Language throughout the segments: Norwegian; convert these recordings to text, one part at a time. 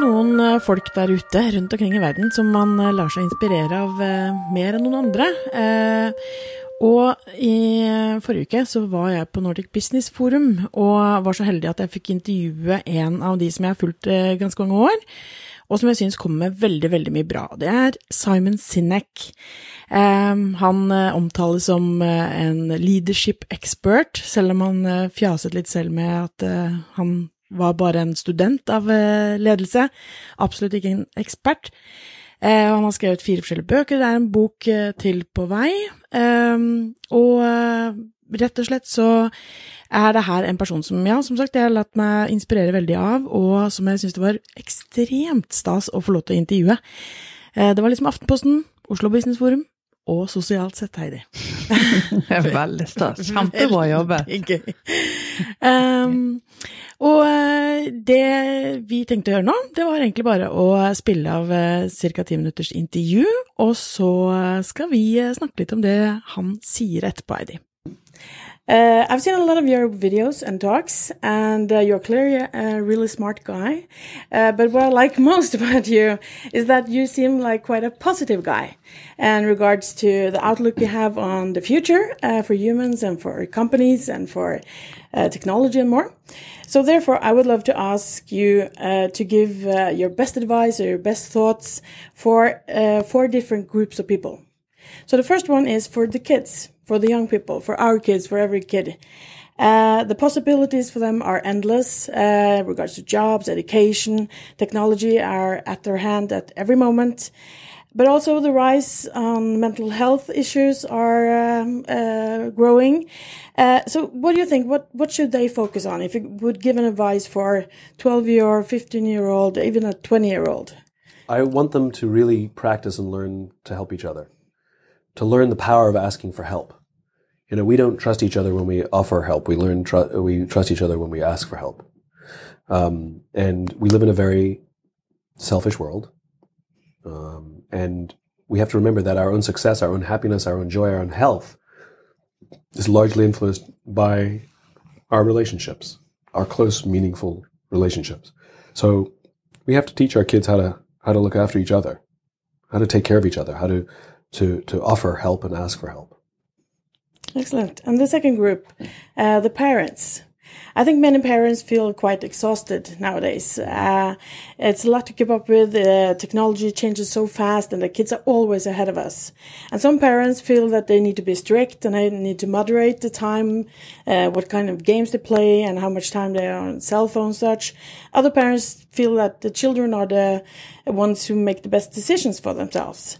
Noen eh, folk der ute rundt omkring i verden som man eh, lar seg inspirere av eh, mer enn noen andre. Og i forrige uke så var jeg på Nordic Business Forum og var så heldig at jeg fikk intervjue en av de som jeg har fulgt ganske mange år, og som jeg syns kommer med veldig, veldig mye bra. Det er Simon Sinek. Han omtales som en leadership expert, selv om han fjaset litt selv med at han var bare en student av eh, ledelse. Absolutt ikke en ekspert. Eh, han har skrevet fire forskjellige bøker. Det er en bok eh, til på vei. Eh, og rett og slett så er det her en person som ja, som sagt, jeg har latt meg inspirere veldig av, og som jeg syns det var ekstremt stas å få lov til å intervjue. Det var liksom Aftenposten, Oslo Business Forum og Sosialt sett, Heidi. Det er veldig stas. Kjempebra jobbet. Um, og eh, det vi tenkte å gjøre nå, det var egentlig bare å spille av ca. ti minutters intervju, og så skal vi eh, snakke litt om det han sier etterpå, Heidi. Uh, I've seen a lot of your videos and talks, and uh, you're clearly a really smart guy. Uh, but what I like most about you is that you seem like quite a positive guy in regards to the outlook you have on the future uh, for humans and for companies and for uh, technology and more. So, therefore, I would love to ask you uh, to give your best advice or your best thoughts for four different groups of people. So, the first one is for the kids for the young people, for our kids, for every kid. Uh, the possibilities for them are endless uh, regards to jobs, education, technology are at their hand at every moment. But also the rise on mental health issues are um, uh, growing. Uh, so what do you think? What, what should they focus on? If you would give an advice for 12 year, 15 year old, even a 20 year old? I want them to really practice and learn to help each other, to learn the power of asking for help you know, we don't trust each other when we offer help. We learn, tr- we trust each other when we ask for help. Um, and we live in a very selfish world. Um, and we have to remember that our own success, our own happiness, our own joy, our own health is largely influenced by our relationships, our close, meaningful relationships. So we have to teach our kids how to, how to look after each other, how to take care of each other, how to, to, to offer help and ask for help. Excellent. And the second group, uh, the parents. I think many parents feel quite exhausted nowadays. Uh, it's a lot to keep up with. Uh, technology changes so fast, and the kids are always ahead of us. And some parents feel that they need to be strict and they need to moderate the time, uh, what kind of games they play, and how much time they are on cell phones, such. Other parents feel that the children are the ones who make the best decisions for themselves.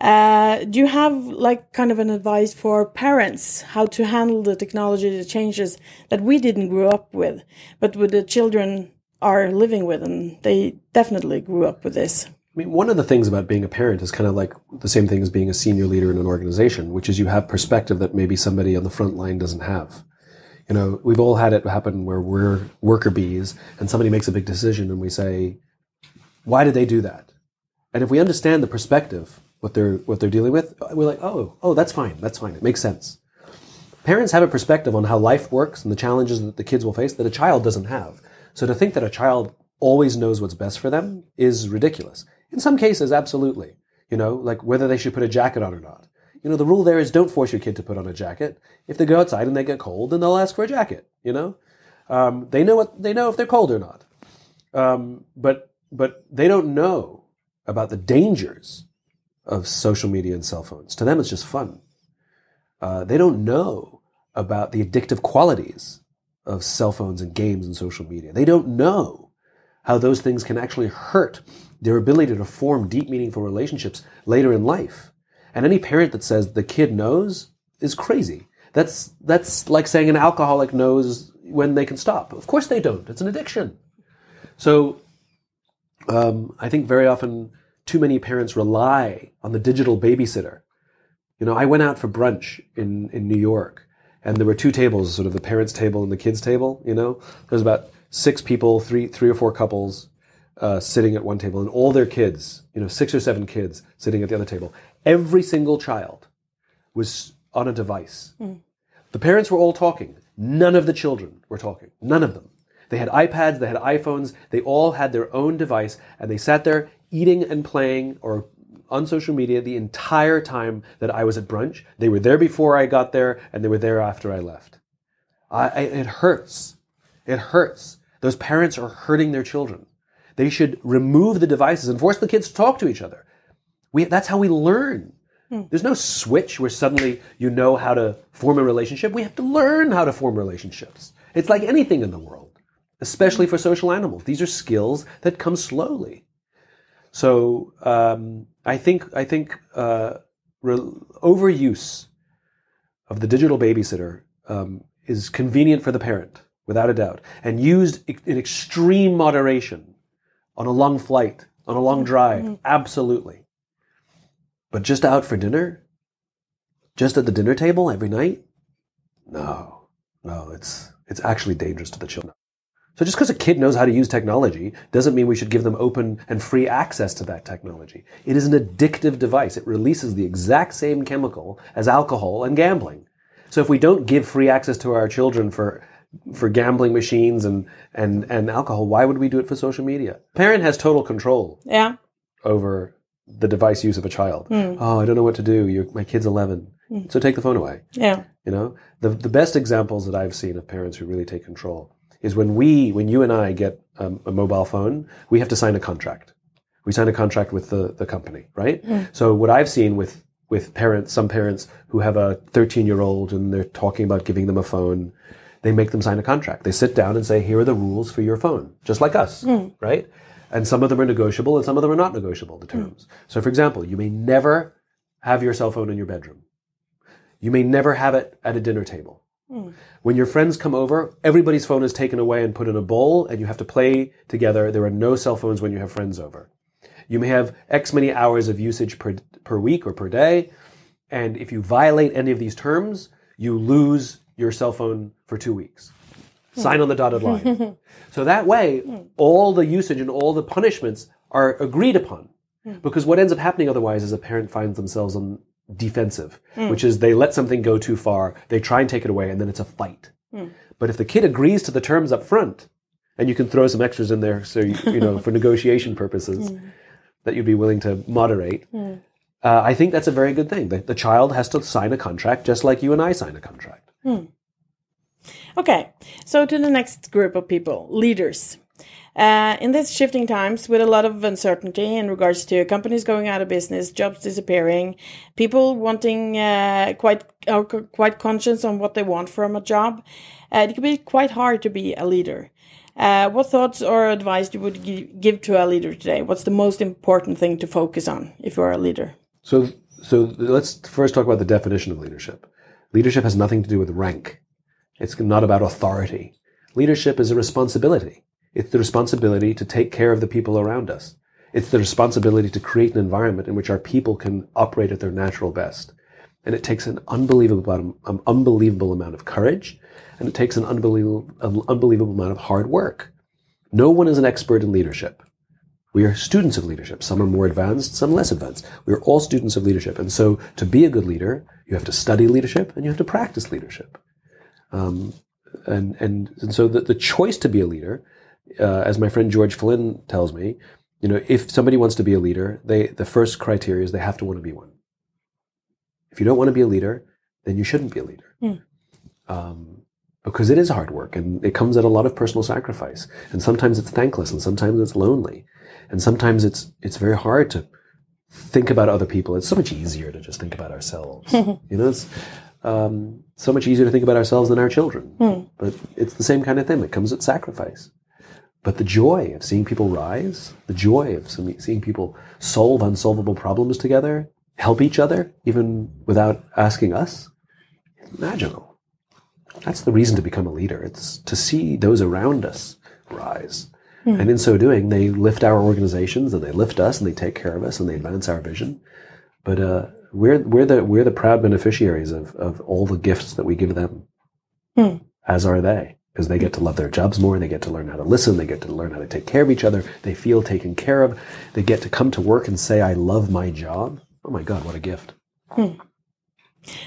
Uh, do you have like kind of an advice for parents how to handle the technology, the changes that we didn't grow up with, but with the children are living with, and they definitely grew up with this? I mean, one of the things about being a parent is kind of like the same thing as being a senior leader in an organization, which is you have perspective that maybe somebody on the front line doesn't have. You know, we've all had it happen where we're worker bees and somebody makes a big decision and we say, why did they do that? And if we understand the perspective what they're what they're dealing with, we're like, oh, oh, that's fine, that's fine, it makes sense. Parents have a perspective on how life works and the challenges that the kids will face that a child doesn't have. So to think that a child always knows what's best for them is ridiculous. In some cases, absolutely. You know, like whether they should put a jacket on or not. You know, the rule there is don't force your kid to put on a jacket. If they go outside and they get cold, then they'll ask for a jacket. You know, um, they know what they know if they're cold or not. Um, but but they don't know about the dangers of social media and cell phones. To them, it's just fun. Uh, they don't know about the addictive qualities of cell phones and games and social media. They don't know how those things can actually hurt their ability to form deep, meaningful relationships later in life. And any parent that says the kid knows is crazy. That's, that's like saying an alcoholic knows when they can stop. Of course they don't. It's an addiction. So, um, I think very often too many parents rely on the digital babysitter. You know, I went out for brunch in, in New York and there were two tables, sort of the parents' table and the kids' table, you know. There's about six people, three, three or four couples, uh, sitting at one table and all their kids, you know, six or seven kids sitting at the other table. Every single child was on a device. Mm. The parents were all talking. None of the children were talking. None of them. They had iPads, they had iPhones, they all had their own device, and they sat there eating and playing or on social media the entire time that I was at brunch. They were there before I got there, and they were there after I left. I, I, it hurts. It hurts. Those parents are hurting their children. They should remove the devices and force the kids to talk to each other. We, that's how we learn. Hmm. There's no switch where suddenly you know how to form a relationship. We have to learn how to form relationships. It's like anything in the world, especially for social animals. These are skills that come slowly. So um, I think I think uh, re- overuse of the digital babysitter um, is convenient for the parent, without a doubt, and used in extreme moderation on a long flight, on a long drive, absolutely. But just out for dinner, just at the dinner table every night, no, no, it's it's actually dangerous to the children. So just because a kid knows how to use technology doesn't mean we should give them open and free access to that technology. It is an addictive device. It releases the exact same chemical as alcohol and gambling. So if we don't give free access to our children for for gambling machines and and and alcohol, why would we do it for social media? Parent has total control Yeah. over the device use of a child. Hmm. Oh, I don't know what to do. You're, my kid's 11. Hmm. So take the phone away. Yeah. You know, the the best examples that I've seen of parents who really take control is when we, when you and I get um, a mobile phone, we have to sign a contract. We sign a contract with the the company, right? So what I've seen with with parents, some parents who have a 13 year old and they're talking about giving them a phone, they make them sign a contract. They sit down and say, "Here are the rules for your phone," just like us, right? And some of them are negotiable, and some of them are not negotiable. The terms. So, for example, you may never have your cell phone in your bedroom. You may never have it at a dinner table. Hmm. When your friends come over, everybody's phone is taken away and put in a bowl, and you have to play together. There are no cell phones when you have friends over. You may have X many hours of usage per, per week or per day, and if you violate any of these terms, you lose your cell phone for two weeks. Hmm. Sign on the dotted line. so that way, hmm. all the usage and all the punishments are agreed upon. Because what ends up happening otherwise is a parent finds themselves on defensive, hmm. which is they let something go too far, they try and take it away, and then it's a fight. Hmm. But if the kid agrees to the terms up front, and you can throw some extras in there, so you, you know for negotiation purposes, hmm. that you'd be willing to moderate. Uh, I think that's a very good thing. The, the child has to sign a contract, just like you and I sign a contract. Okay, so to the next group of people, leaders. Uh, in these shifting times, with a lot of uncertainty in regards to companies going out of business, jobs disappearing, people wanting uh, quite quite conscious on what they want from a job, uh, it can be quite hard to be a leader. Uh, what thoughts or advice you would give to a leader today? What's the most important thing to focus on if you are a leader? So, so let's first talk about the definition of leadership. Leadership has nothing to do with rank. It's not about authority. Leadership is a responsibility. It's the responsibility to take care of the people around us. It's the responsibility to create an environment in which our people can operate at their natural best. And it takes an unbelievable, an unbelievable amount of courage, and it takes an unbelievable, unbelievable amount of hard work. No one is an expert in leadership. We are students of leadership. Some are more advanced, some less advanced. We are all students of leadership. And so to be a good leader, you have to study leadership and you have to practice leadership. Um, and, and, and so the, the choice to be a leader, uh, as my friend George Flynn tells me, you know, if somebody wants to be a leader, they, the first criteria is they have to want to be one. If you don't want to be a leader, then you shouldn't be a leader. Um, because it is hard work and it comes at a lot of personal sacrifice. And sometimes it's thankless and sometimes it's lonely. And sometimes it's, it's very hard to think about other people. It's so much easier to just think about ourselves. you know, it's um, so much easier to think about ourselves than our children. But it's the same kind of thing. It comes at sacrifice. But the joy of seeing people rise, the joy of seeing people solve unsolvable problems together, help each other, even without asking us, it's magical. That's the reason to become a leader. It's to see those around us rise. And in so doing, they lift our organizations and they lift us and they take care of us and they advance our vision. But uh, we're we're the we're the proud beneficiaries of of all the gifts that we give them, as are they, because they get to love their jobs more. They get to learn how to listen. They get to learn how to take care of each other. They feel taken care of. They get to come to work and say, "I love my job." Oh my God, what a gift!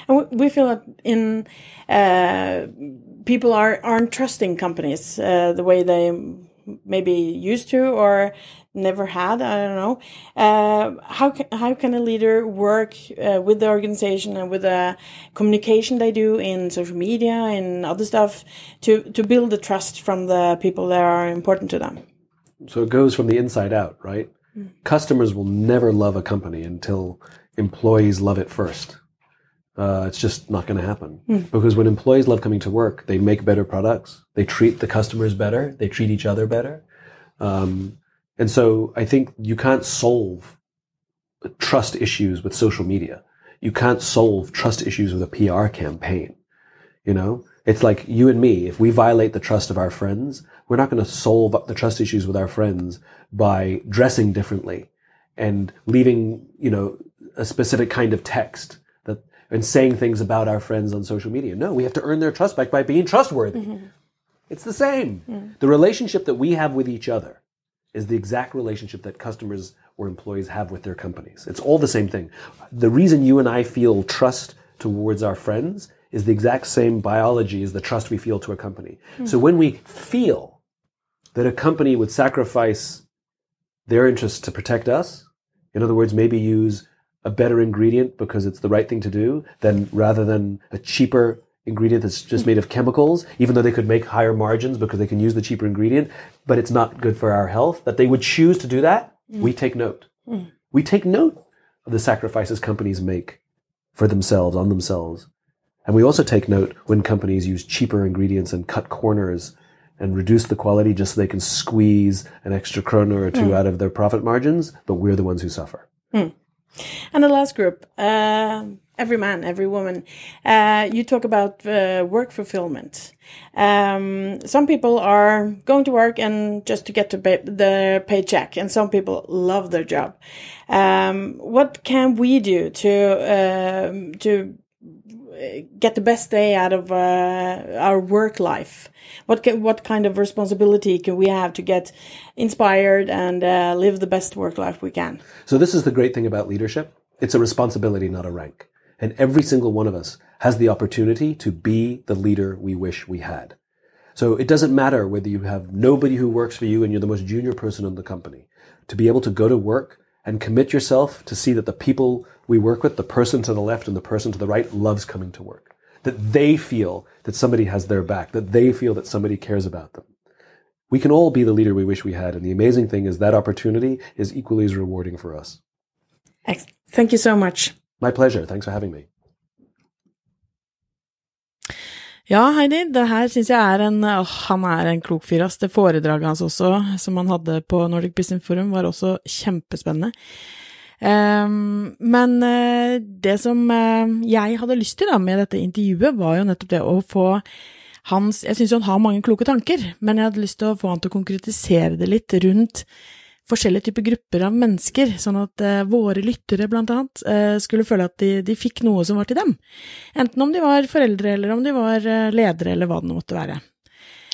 And we- we feel that in uh, people are aren't trusting companies uh, the way they maybe used to or never had. I don't know. Uh, how can how can a leader work uh, with the organization and with the communication they do in social media and other stuff to to build the trust from the people that are important to them? So it goes from the inside out, right? Mm. Customers will never love a company until employees love it first. Uh, it's just not going to happen mm. because when employees love coming to work, they make better products, they treat the customers better, they treat each other better. Um, and so I think you can't solve trust issues with social media. You can't solve trust issues with a PR campaign. You know, it's like you and me. If we violate the trust of our friends, we're not going to solve the trust issues with our friends by dressing differently and leaving, you know, a specific kind of text that and saying things about our friends on social media. No, we have to earn their trust back by being trustworthy. Mm-hmm. It's the same. Mm. The relationship that we have with each other is the exact relationship that customers or employees have with their companies. It's all the same thing. The reason you and I feel trust towards our friends is the exact same biology as the trust we feel to a company. Mm-hmm. So when we feel that a company would sacrifice their interests to protect us, in other words, maybe use a better ingredient because it's the right thing to do, then rather than a cheaper ingredient that's just made of chemicals, even though they could make higher margins because they can use the cheaper ingredient, but it's not good for our health, that they would choose to do that, mm. we take note. Mm. We take note of the sacrifices companies make for themselves, on themselves. And we also take note when companies use cheaper ingredients and cut corners and reduce the quality just so they can squeeze an extra kroner or two mm. out of their profit margins, but we're the ones who suffer. And the last group, uh, every man, every woman. Uh, you talk about uh, work fulfillment. Um, some people are going to work and just to get to pay paycheck, and some people love their job. Um, what can we do to um, to get the best day out of uh, our work life? What can, what kind of responsibility can we have to get inspired and uh, live the best work life we can? So this is the great thing about leadership. It's a responsibility, not a rank. And every single one of us has the opportunity to be the leader we wish we had. So it doesn't matter whether you have nobody who works for you and you're the most junior person in the company. To be able to go to work and commit yourself to see that the people we work with, the person to the left and the person to the right, loves coming to work. That they feel that somebody has their back, that they feel that somebody cares about them. We can all be the leader we wish we had. And the amazing thing is that opportunity is equally as rewarding for us. Thank you so much. My pleasure. Thanks for having me. Ja, Heidi, det her syns jeg er en åh, Han er en klok fyr, ass. Det foredraget hans også, som han hadde på Nordic Business Forum, var også kjempespennende. Um, men uh, det som uh, jeg hadde lyst til da med dette intervjuet, var jo nettopp det å få hans Jeg syns han har mange kloke tanker, men jeg hadde lyst til å få han til å konkretisere det litt rundt forskjellige typer grupper av mennesker, sånn at eh, våre lyttere, blant annet, eh, skulle føle at de, de, fikk noe som var til dem. Enten om de var foreldre, eller om de var uh, ledere, eller hva det måtte være.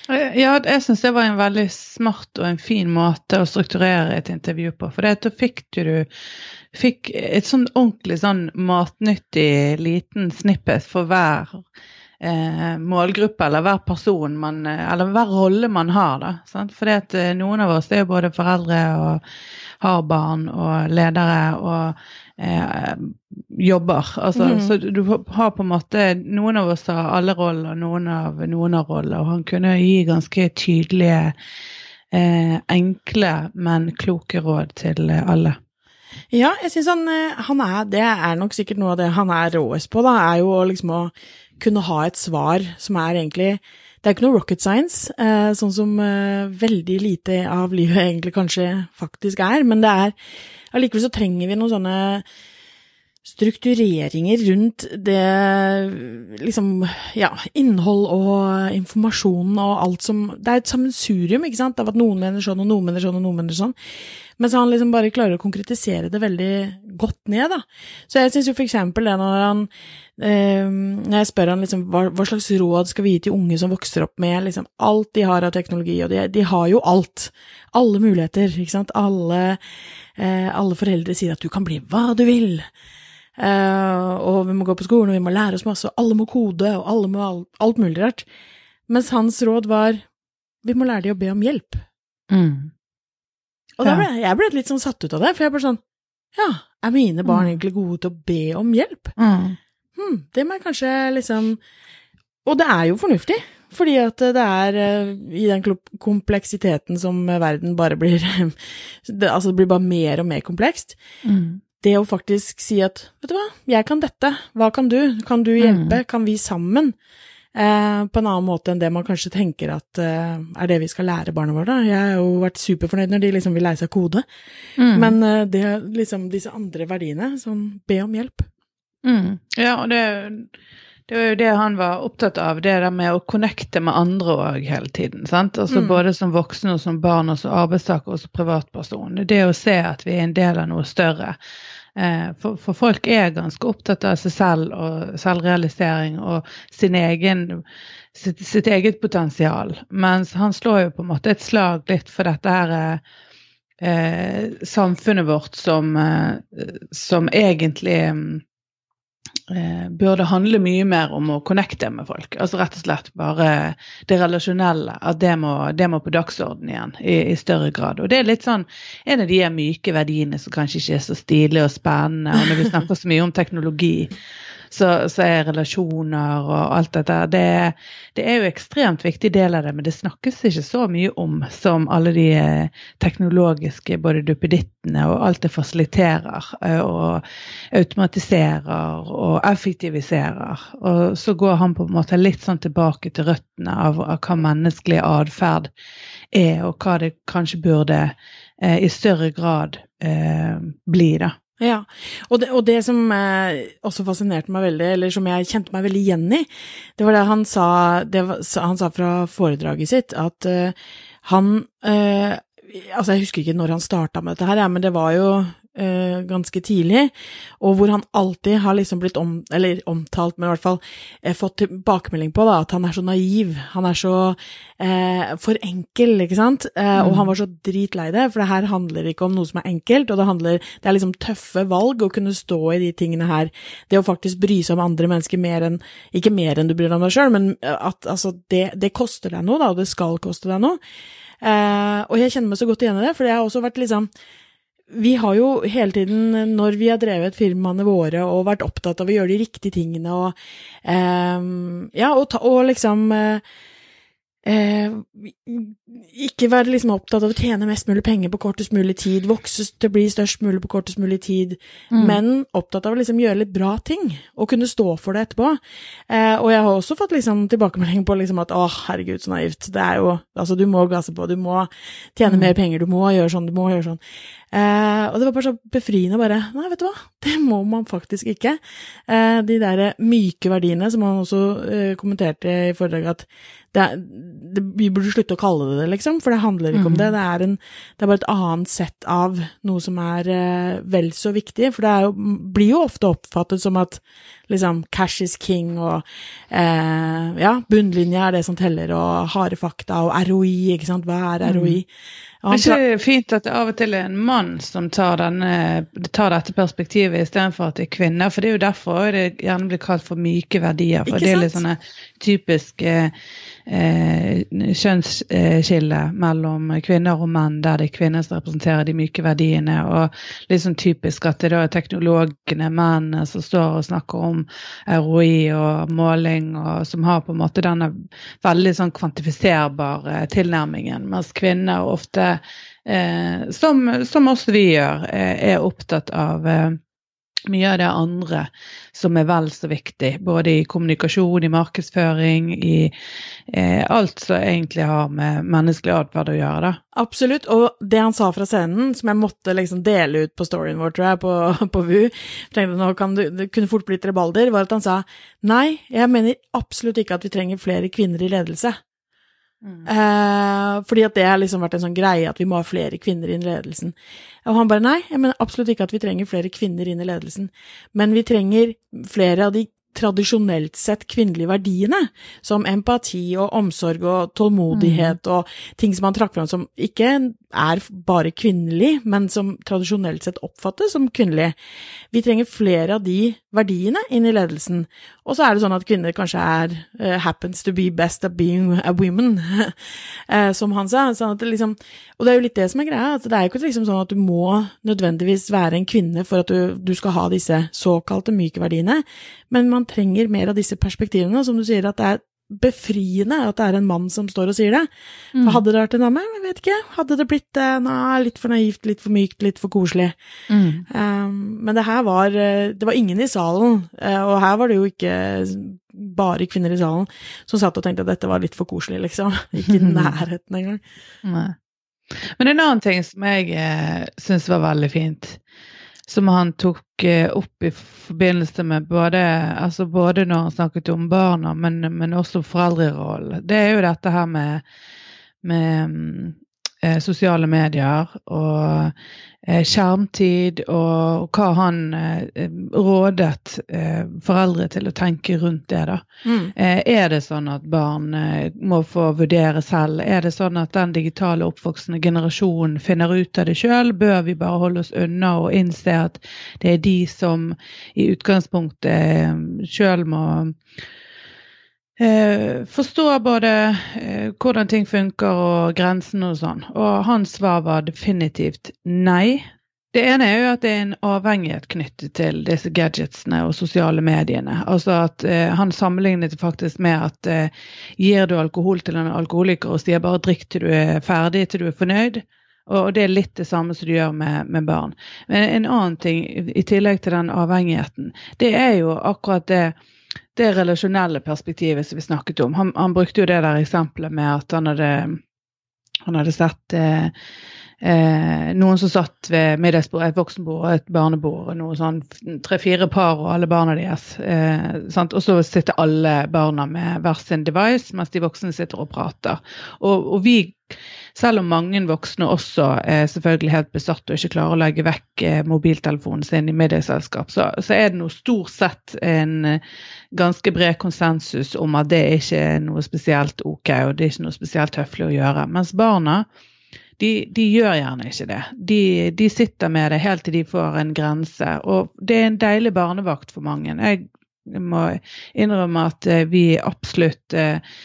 Ja, jeg syns det var en veldig smart og en fin måte å strukturere et intervju på. For da fikk du fikk et sånn ordentlig sånn matnyttig liten snippet for hver eh, målgruppe eller hver person man Eller hver rolle man har, da. Sant? Fordi at eh, noen av oss er jo både foreldre og har barn og ledere og eh, jobber. Altså, mm. Så du har på en måte Noen av oss har alle roller, noen av noen av roller. Og han kunne gi ganske tydelige, eh, enkle, men kloke råd til alle. Ja, jeg syns han, eh, han, er Det er nok sikkert noe av det han er råest på, da, er jo liksom å kunne ha et svar som er egentlig Det er ikke noe rocket science, eh, sånn som eh, veldig lite av livet egentlig kanskje faktisk er, men det er Allikevel så trenger vi noen sånne struktureringer rundt det liksom ja, innhold og informasjon og alt som Det er et sammensurium, ikke sant, av at noen mener sånn, og noen mener sånn, og noen mener sånn. Mens han liksom bare klarer å konkretisere det veldig godt ned, da. Så jeg syns jo for eksempel det når han eh, Når jeg spør han liksom hva, hva, slags råd skal vi gi til unge som vokser opp med liksom alt de har av teknologi, og de, de har jo alt. Alle muligheter, ikke sant. Alle, eh, alle foreldre sier at du kan bli hva du vil. Uh, og vi må gå på skolen, og vi må lære oss masse, og alle må kode, og alle må alt, alt mulig rart. Mens hans råd var vi må lære de å be om hjelp. Mm. Og da ble jeg ble litt sånn satt ut av det, for jeg ble sånn Ja, er mine barn Mm. egentlig gode til å be om hjelp? Mm. Hm, det må jeg kanskje liksom Og det er jo fornuftig, fordi at det er eh, i den kompleksiteten som verden bare blir det, Altså, det blir bare mer og mer komplekst. Mm. Det å faktisk si at vet du hva, jeg kan dette, hva kan du, kan du hjelpe, kan vi sammen? Eh, på en annen måte enn det man kanskje tenker at eh, er det vi skal lære barna våre. Jeg har jo vært superfornøyd når de liksom vil lære seg kode, Mm. men eh, det liksom disse andre verdiene, sånn be om hjelp. Mm. Ja, og det, det var jo det han var opptatt av, det der med å connecte med andre òg hele tiden. sant? Altså Mm. Både som voksne og som barn og som arbeidstaker og som privatperson. Det å se at vi er en del av noe større. Eh, For, for folk er ganske opptatt av seg selv og selvrealisering og sin egen, sitt, sitt eget potensial. Mens han slår jo på en måte et slag litt for dette her eh, samfunnet vårt som, eh, som egentlig mm, burde handle mye mer om å connecte med folk. Altså rett og slett bare det relasjonelle. At det må, det må på dagsorden igjen i, i større grad. Og det er litt sånn en av de myke verdiene som kanskje ikke er så stilige og spennende. Og når vi snakker så mye om teknologi, så, er relasjoner og alt dette det, det er jo ekstremt viktig del av det, men det snakkes ikke så mye om som alle de eh, teknologiske både duppedittene og alt det fasiliterer eh, og automatiserer og effektiviserer. Og så går han på en måte litt sånn tilbake til røttene av, av hva menneskelig atferd er, og hva det kanskje burde eh, i større grad eh, bli, da. Ja, og det, og det som eh, også fascinerte meg veldig, eller som jeg kjente meg veldig igjen i, det var det han sa, det var, han sa fra foredraget sitt, at eh, han eh, Altså, jeg husker ikke når han starta med dette her, ja, men det var jo eh, ganske tidlig, og hvor han alltid har liksom blitt om, eller omtalt, men i hvert fall uh, fått tilbakemelding på da, at han er så naiv, han er så uh, for enkel, ikke sant, mm. og Mm. han var så dritlei det, for det her handler ikke om noe som er enkelt, og det handler, det er liksom tøffe valg å kunne stå i de tingene her, det å faktisk bry seg om andre mennesker mer enn, ikke mer enn du bryr deg om deg selv, men at altså, det, det koster deg noe da, og det skal koste deg noe. Uh, og jeg kjenner meg så godt igjen i det, for jeg har også vært liksom Vi har jo hele tiden, når vi har drevet firmaene våre og vært opptatt av å gjøre de riktige tingene og eh, Ja, og, ta, og liksom eh, eh, ikke være liksom opptatt av å tjene mest mulig penger på kortest mulig tid, vokse til å bli størst mulig på kortest mulig tid, Mm. men opptatt av å liksom gjøre litt bra ting, og kunne stå for det etterpå. Eh, og jeg har også fått liksom tilbakemelding på liksom at å, herregud, så naivt, det er jo, altså du må gasse på, du må tjene Mm. mer penger, du må gjøre sånn, du må gjøre sånn. Eh, og det var bare så befriende bare, nei, vet du hva, det må man faktisk ikke. Eh, de der myke verdiene, som han også eh, kommenterte i foredraget, at det er, det, vi burde slutte å kalle det det, liksom, for det handler ikke om Mm. det. Det er, en, det er bare et annet sett av noe som er eh, vel så viktig, for det jo, blir jo ofte oppfattet som at liksom cash is king, og eh, ja, bunnlinja er det som teller, og harde fakta, og ROI, ikke sant, hva er ROI? Er han ikke det fint at det av og til er en mann som tar, denne, tar dette perspektivet istedenfor at det er kvinner? For det er jo derfor det gjerne blir kalt for myke verdier. For det er litt sånne typiske eh, kjønnsskille mellom kvinner og menn, der det er kvinner som representerer de myke verdiene. Og litt sånn typisk at det da er teknologene, mennene, som står og snakker om ROI og måling, og som har på en måte denne veldig sånn kvantifiserbare tilnærmingen, mens kvinner ofte, eh, som, som også vi gjør, eh, er opptatt av eh, mye av det andre som er vel så viktig, både i kommunikasjon, i markedsføring, i eh, alt som egentlig har med menneskelig atferd å gjøre. da. Absolutt, og det han sa fra scenen, som jeg måtte liksom dele ut på storyen vår, tror jeg, på, på VU, tenkte nå kan du, det kunne fort blitt rebalder, var at han sa nei, jeg mener absolutt ikke at vi trenger flere kvinner i ledelse. Eh, fordi at det har liksom vært en sånn greie at vi må ha flere kvinner inn i ledelsen. Og han bare nei, jeg mener absolutt ikke at vi trenger flere kvinner inn i ledelsen, men vi trenger flere av de tradisjonelt sett kvinnelige verdiene, som empati og omsorg og tålmodighet og ting som han trakk fram som ikke er bare kvinnelig, men som tradisjonelt sett oppfattes som kvinnelig. Vi trenger flere av de verdiene inn i ledelsen. Og så er det sånn at kvinner kanskje er uh, happens to be best at being a woman, uh, som han sa. Sånn det liksom, og det er jo litt det som er greia, at det er jo ikke liksom sånn at du må nødvendigvis være en kvinne for at du, du skal ha disse såkalte myke verdiene, men man trenger mer av disse perspektivene, som du sier at det er befriende at det er en mann som står og sier det. Mm. hadde det vært en dame, jeg vet ikke, hadde det blitt eh, nei, litt for naivt, litt for mykt, litt for koselig. Mm. Um, men det her var eh, Det var ingen i salen, eh, og her var det jo ikke bare kvinner i salen som satt og tenkte at dette var litt for koselig, liksom. Ikke i nærheten engang. Nei. Men en annen ting som jeg eh, syns var veldig fint, som han tok eh, opp i forbindelse med både, altså både når han snakket om barna, men, men også foreldrerollen, det er jo dette her med, med mm, eh, sosiale medier og skjermtid, og, hva han eh, rådet eh, foreldre til å tenke rundt det. da. Mm. Eh, Er det sånn at barn eh, må få vurdere selv? Er det sånn at den digitale oppvoksende generasjonen finner ut av det sjøl? Bør vi bare holde oss unna og innse at det er de som i utgangspunktet sjøl må eh, forstår både eh, hvordan ting funker og grensene og sånn? Og hans svar var definitivt nei. Det ene er jo at det er en avhengighet knyttet til disse gadgetsene og sosiale mediene. Altså at eh, Han sammenlignet det faktisk med at eh, gir du alkohol til en alkoholiker og sier bare drikk til du er ferdig, til du er fornøyd. Og det er litt det samme som du gjør med, med barn. Men en annen ting i tillegg til den avhengigheten, det er jo akkurat det det relasjonelle perspektivet som vi snakket om. Han, han brukte jo det der eksempelet med at han hadde, han hadde sett eh, eh, noen som satt ved middagsbordet, et voksenbord og et barnebord, noe sånn tre-fire par og alle barna deres. Eh? Og så sitter alle barna med hver sin device, mens de voksne sitter og prater. Og, og vi, selv om mange voksne også er selvfølgelig helt besatt og ikke klarer å legge vekk eh, mobiltelefonen sin i medieselskap, så, så er det noe stort sett en eh, ganske bred konsensus om at det ikke er noe spesielt ok, og det er ikke noe spesielt høflig å gjøre. Mens barna de, de, gjør gjerne ikke det. De, de, sitter med det helt til de får en grense. Og det er en deilig barnevakt for mange. Jeg må innrømme at vi absolutt eh,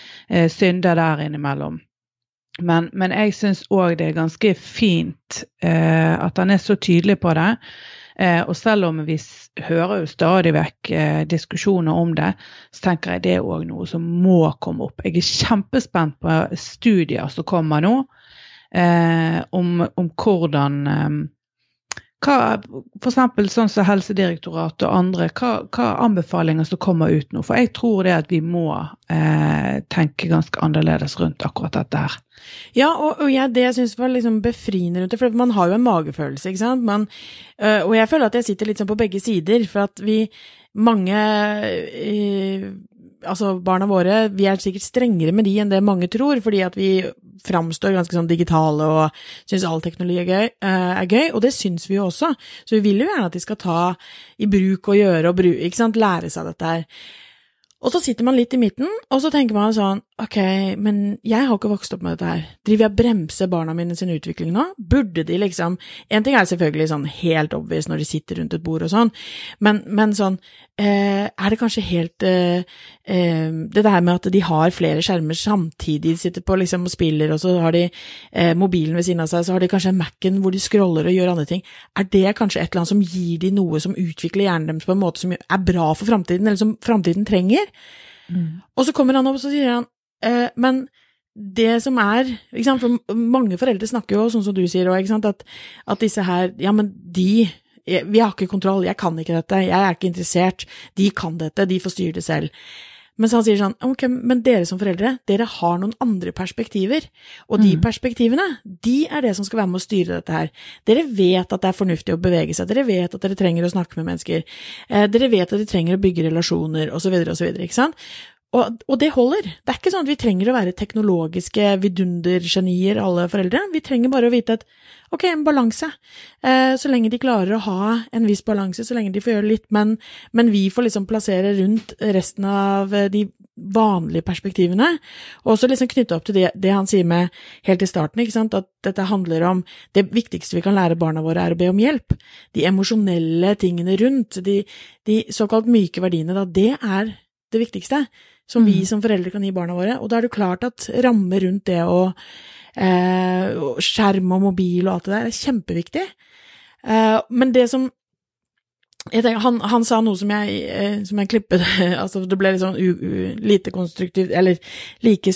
synder der innimellom. Men, men jeg syns òg det er ganske fint eh, at han er så tydelig på det. Eh, og selv om vi hører jo stadig vekk eh, diskusjoner om det, så tenker jeg det er òg noe som må komme opp. Jeg er kjempespent på studier som kommer nå, eh, om, om, hvordan hva, for eksempel sånn som Helsedirektoratet og andre, hva, hva, anbefalinger som kommer ut nå? For jeg tror det at vi må eh, tenke ganske annerledes rundt akkurat dette her. Ja, og, og jeg, det jeg syns var liksom befriende rundt det, for man har jo en magefølelse, ikke sant. Man, øh, og jeg føler at jeg sitter litt sånn på begge sider, for at vi mange øh, Altså, barna våre, vi er sikkert strengere med de enn det mange tror, fordi at vi framstår ganske sånn digitale og syns all teknologi er gøy, øh, er gøy, og det syns vi jo også. Så vi vil jo gjerne at de skal ta i bruk og gjøre og bruke, ikke sant, lære seg dette her. Og så sitter man litt i midten, og så tenker man sånn, ok, men jeg har ikke vokst opp med dette her. Driver jeg og bremser barna mine sin utvikling nå? Burde de liksom En ting er selvfølgelig sånn helt obvious når de sitter rundt et bord og sånn, men, men sånn eh, Er det kanskje helt eh, eh, Det der med at de har flere skjermer samtidig, de sitter på liksom og spiller, og så har de eh, mobilen ved siden av seg, så har de kanskje Mac-en hvor de scroller og gjør andre ting. Er det kanskje et eller annet som gir de noe som utvikler hjernen deres på en måte som er bra for framtiden, eller som framtiden trenger? Mm. Og så kommer han opp og så sier han eh, men det som er for Mange foreldre snakker jo sånn som du sier òg, at, at disse her Ja, men de Vi har ikke kontroll, jeg kan ikke dette, jeg er ikke interessert. De kan dette, de får styre det selv. Men så han sier sånn, ok, men dere som foreldre, dere har noen andre perspektiver. Og de mm. perspektivene, de er det som skal være med å styre dette her. Dere vet at det er fornuftig å bevege seg, dere vet at dere trenger å snakke med mennesker, eh, dere vet at dere trenger å bygge relasjoner, osv., osv., ikke sant? Og, og, det holder. Det er ikke sånn at vi trenger å være teknologiske vidundergenier, alle foreldre. Vi trenger bare å vite at ok, en balanse. Eh, så lenge de klarer å ha en viss balanse, så lenge de får gjøre litt, men, men vi får liksom plassere rundt resten av de vanlige perspektivene. Og også liksom knytte opp til det, det, han sier med helt i starten, ikke sant, at dette handler om det viktigste vi kan lære barna våre, er å be om hjelp. De emosjonelle tingene rundt, de, de såkalt myke verdiene, da, det er det viktigste som vi mm. som foreldre kan gi barna våre. Og da er det klart at rammer rundt det å eh, skjerm og mobil og alt det der er kjempeviktig. Eh, men det som tenker, han, han, sa noe som jeg, eh, som jeg klippet altså Det ble litt sånn u, u, lite konstruktivt, eller like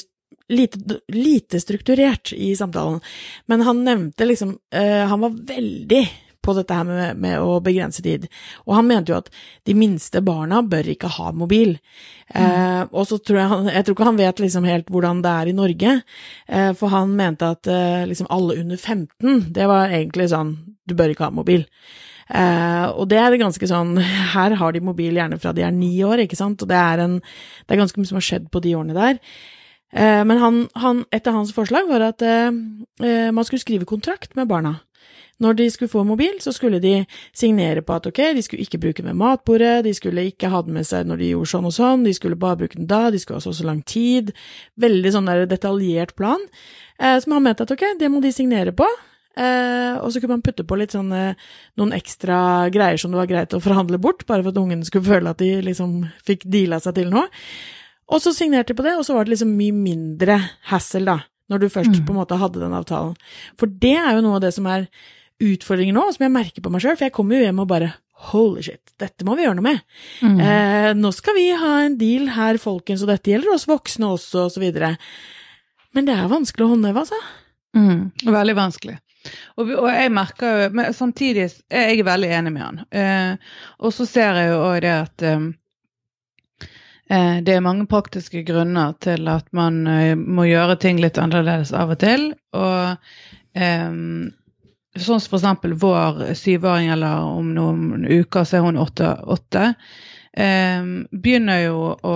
lite, lite, strukturert i samtalen. Men han nevnte liksom uh, Han var veldig på dette her med, med, å begrense tid. Og han mente jo at de minste barna bør ikke ha mobil. Mm. Eh, og så tror jeg han Jeg tror ikke han vet liksom helt hvordan det er i Norge, eh, for han mente at liksom alle under 15, det var egentlig sånn Du bør ikke ha mobil. Uh, og det er ganske sånn Her har de mobil gjerne fra de er ni år, ikke sant, og det er, en, det er ganske mye som har skjedd på de årene der. Uh, men han, han, et av hans forslag var at uh, man skulle skrive kontrakt med barna. Når de skulle få mobil, så skulle de signere på at ok, de skulle ikke bruke den ved matbordet, de skulle ikke ha den med seg når de gjorde sånn og sånn, de skulle bare bruke den da, de skulle ha så og så lang tid. Veldig sånn der detaljert plan, som han mente at ok, det må de signere på, Eh, og så kunne man putte på litt sånn noen ekstra greier som det var greit å forhandle bort, bare for at ungene skulle føle at de liksom fikk deala seg til noe. Og så signerte de på det, og så var det liksom mye mindre hassle, da, når du først mm. på en måte hadde den avtalen. For det er jo noe av det som er utfordringen nå, som jeg merker på meg sjøl, for jeg kommer jo hjem og bare Holy shit, dette må vi gjøre noe med. Mm. Eh, nå skal vi ha en deal her, folkens, og dette gjelder oss voksne også, og så videre. Men det er vanskelig å håndheve, altså. Mm. Veldig vanskelig. Og, og, jeg merker jo Men samtidig er jeg veldig enig med han. Eh, og så ser jeg jo òg det at eh, eh, det er mange praktiske grunner til at man eh, må gjøre ting litt annerledes av og til. Og eh, sånn som f.eks. vår syvåring, eller om noen uker så er hun åtte. Um, begynner jo å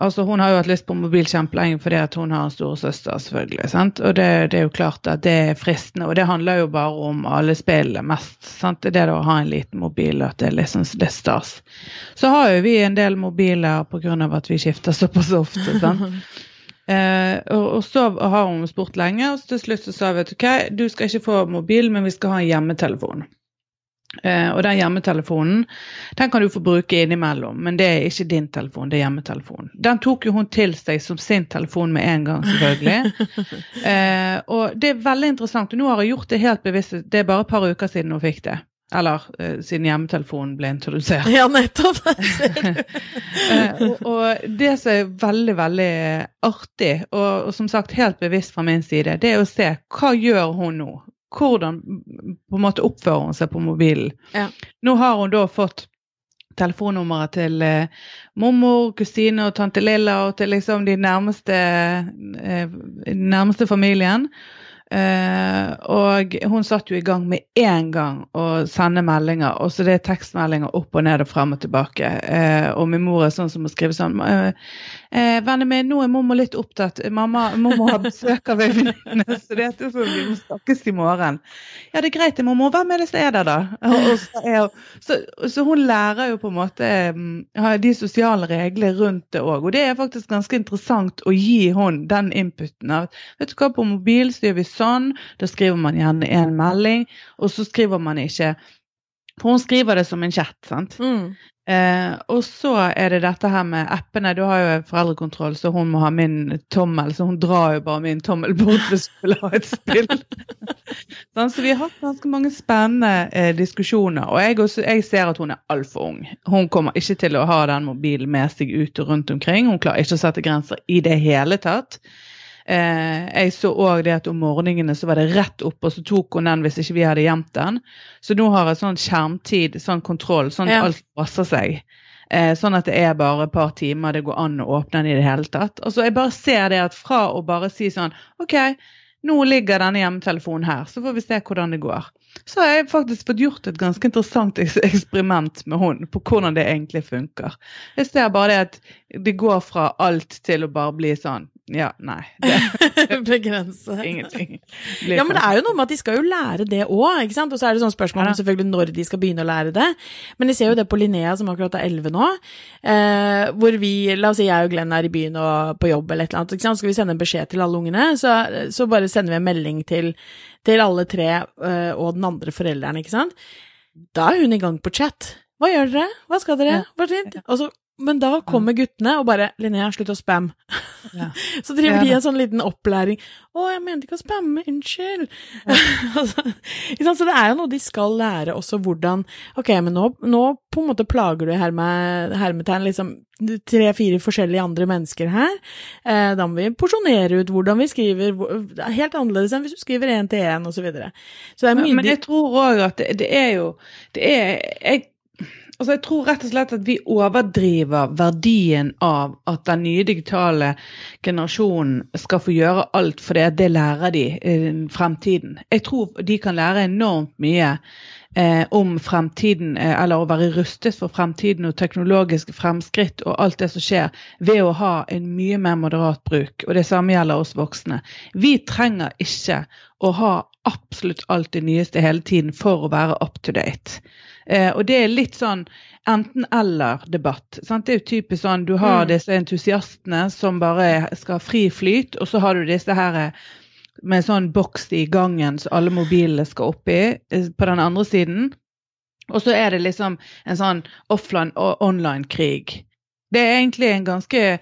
Altså, hun har jo hatt lyst på mobil kjempelenge fordi at hun har en storesøster, selvfølgelig. sant? Og det, det, er jo klart at det er fristende. Og det handler jo bare om alle spillene mest. sant? Det er det å ha en liten mobil, at det er liksom det er stas. Så har jo vi en del mobiler pga. at vi skifter såpass ofte. sant? Uh, og, og, så har hun spurt lenge, og til slutt så sa vi at ok, du skal ikke få mobil, men vi skal ha en hjemmetelefon. Eh, og den hjemmetelefonen den kan du få bruke innimellom, men det er ikke din telefon, det er hjemmetelefonen. Den tok jo hun til seg som sin telefon med en gang, selvfølgelig. eh, og det er veldig interessant. og Nå har hun gjort det helt bevisst. Det er bare et par uker siden hun fikk det. Eller uh, siden hjemmetelefonen ble introdusert. Ja, nettopp. og, og, det som er veldig, veldig artig, og, og, som sagt helt bevisst fra min side, det er å se hva gjør hun nå? hvordan på en måte oppfører hun seg på mobilen. Ja. Nå har hun da fått telefonnummeret til eh, mormor, kusine og tante Lilla og til liksom de nærmeste, eh, nærmeste familien. Uh, og hun satt jo i gang med én gang å sende meldinger. Og så det er tekstmeldinger opp og ned og frem og tilbake. Uh, og min mor er sånn som må skrive sånn uh, eh, 'Vennen min, nå er mormor litt opptatt. Mamma, mormor har besøk av ei venninne, så det er sånn vi må snakkes i morgen.' 'Ja, det er greit, mormor. Hvem er det som er der, da?' Så, er, så, så, hun lærer jo på en måte um, de sosiale reglene rundt det òg. Og det er faktisk ganske interessant å gi hun den inputen av vet du hva, på mobil så gjør vi sånn, da skriver man gjerne en melding, og så skriver man ikke for hun skriver det som en chat. sant? Mm. Eh, og så er det dette her med appene. Du har jo foreldrekontroll, så hun må ha min tommel. Så hun drar jo bare min tommel bort hvis hun vil ha et spill. sånn, så vi har hatt ganske mange spennende eh, diskusjoner. Og jeg, også, jeg, ser at hun er altfor ung. Hun kommer ikke til å ha den mobilen med seg ut og rundt omkring. Hun klarer ikke å sette grenser i det hele tatt. Eh, jeg så òg det at om morgenene så var det rett opp, og så tok hun den hvis ikke vi hadde gjemt den. Så nå har jeg sånn skjermtid, sånn kontroll, sånn at ja. alt passer seg. Eh, sånn at det er bare et par timer det går an å åpne den i det hele tatt. Og så Jeg bare ser det at fra å bare si sånn OK, nå ligger denne hjemmetelefonen her, så får vi se hvordan det går. Så har jeg faktisk fått gjort et ganske interessant eksperiment med hund på hvordan det egentlig funker. Jeg ser bare det at det går fra alt til å bare bli sånn Ja, nei. Begrense. ingenting. Ja, men det er jo noe med at de skal jo lære det òg, ikke sant. Og så er det sånn spørsmål om selvfølgelig når de skal begynne å lære det. Men jeg ser jo det på Linnea, som akkurat er 11 nå, eh, hvor vi, la oss si jeg og Glenn er i byen og på jobb eller et eller annet, ikke sant. Skal vi sende en beskjed til alle ungene, så, så bare sender vi en melding til, til alle tre eh, og den andre forelderen, ikke sant. Da er hun i gang på chat. Hva gjør dere? Hva skal dere? Hva? Og så, men da kommer guttene og bare 'Linnea, slutt å spamme'. Ja. Så driver de en sånn liten opplæring. 'Å, jeg mente ikke å spamme, unnskyld'. Ja. Så det er jo noe de skal lære også, hvordan Ok, men nå, nå på en måte plager du herme, hermetegn liksom tre-fire forskjellige andre mennesker her. Eh, da må vi porsjonere ut hvordan vi skriver. Er helt annerledes enn hvis du skriver én til én, osv. Så, videre. så det er Men, mye men jeg tror òg at det, det er jo Det er jeg, altså jeg tror rett og slett at vi overdriver verdien av at den nye digitale generasjonen skal få gjøre alt, for det, det lærer de i fremtiden. Jeg tror de kan lære enormt mye eh, om fremtiden, eh, eller å være rustet for fremtiden og teknologiske fremskritt og alt det som skjer, ved å ha en mye mer moderat bruk. Og det samme gjelder oss voksne. Vi trenger ikke å ha absolutt alt det nyeste hele tiden for å være up to date. Eh, og det er litt sånn enten-eller-debatt. Det er jo typisk sånn du har Mm. disse entusiastene som bare skal ha fri flyt, og så har du disse her eh, med sånn boks i gangen så alle mobilene skal oppi, i, på den andre siden. Og så er det liksom en sånn offline og online-krig. Det er egentlig en ganske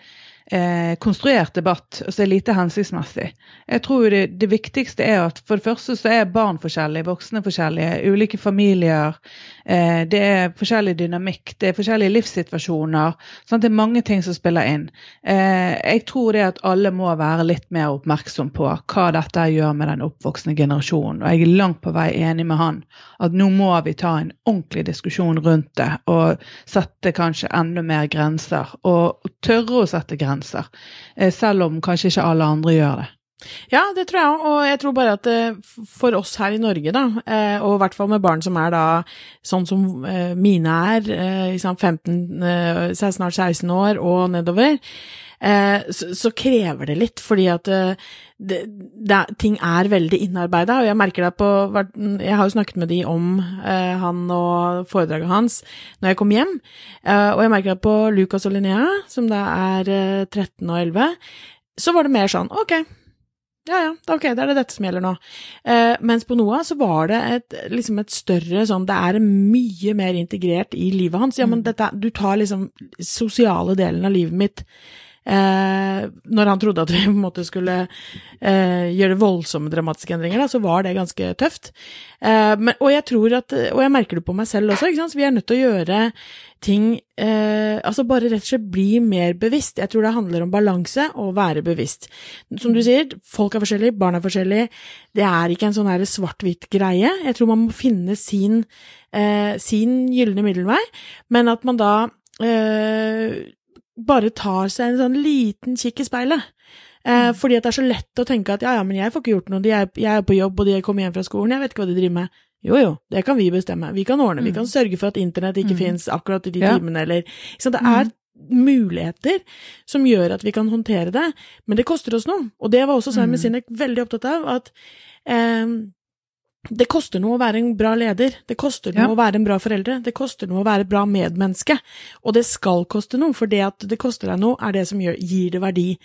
eh, konstruert debatt, og så er lite hensiktsmessig. Jeg tror det, det viktigste er at for det første så er barn forskjellige, voksne forskjellige, ulike familier. Eh, det er forskjellig dynamikk, det er forskjellige livssituasjoner. Sant? Det er mange ting som spiller inn. Eh, jeg tror det at alle må være litt mer oppmerksom på hva dette gjør med den oppvoksende generasjonen. Og jeg er langt på vei enig med han at nå må vi ta en ordentlig diskusjon rundt det og sette kanskje enda mer grenser. Og tørre å sette grenser, eh, selv om kanskje ikke alle andre gjør det. Ja, det tror jeg òg, og jeg tror bare at eh, for oss her i Norge, da, eh, og i hvert fall med barn som er da sånn som eh, mine er, eh, 15, eh, så er snart 16 år og nedover, så, krever det litt, fordi at det, det, ting er veldig innarbeida, og jeg merker det på Jeg har jo snakket med de om eh, han og foredraget hans når jeg kom hjem, eh, og jeg merker det på Lucas og Linnea, som da er eh, 13 og 11, så var det mer sånn ok, ja ja, ok, det er det dette som gjelder nå. Eh, mens på Noah så var det et, liksom et større sånn, det er mye mer integrert i livet hans. Ja, men dette, du tar liksom sosiale delen av livet mitt Eh, når han trodde at vi på en måte skulle eh, gjøre voldsomme dramatiske endringer, da, så var det ganske tøft. Eh, men, og jeg tror at, og jeg merker det på meg selv også, ikke sant? så vi er nødt til å gjøre ting eh, Altså bare rett og slett bli mer bevisst. Jeg tror det handler om balanse og være bevisst. Som du sier, folk er forskjellige, barn er forskjellige. Det er ikke en sånn svart-hvitt greie. Jeg tror man må finne sin, eh, sin gylne middelvei, men at man da eh, bare tar seg en sånn liten kikk i speilet. Eh, fordi at det er så lett å tenke at ja, ja, men jeg får ikke gjort noe, er, jeg er på jobb, og de kommer hjem fra skolen, jeg vet ikke hva de driver med. Jo, jo, det kan vi bestemme. Vi kan ordne, vi kan sørge for at internett ikke Mm. finnes akkurat i de Ja. timene, eller det er muligheter som gjør at vi kan håndtere det, men det koster oss noe. Og det var også Simon Mm. Sinek veldig opptatt av, at eh, det koster noe å være en bra leder, det koster noe Ja. å være en bra foreldre, det koster noe å være et bra medmenneske, og det skal koste noe, for det at det koster deg noe, er det som gjør, gir det verdi.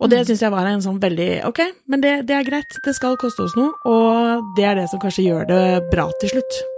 Og det syns jeg var en sånn veldig ok, men det, det er greit, det skal koste oss noe, og det er det som kanskje gjør det bra til slutt.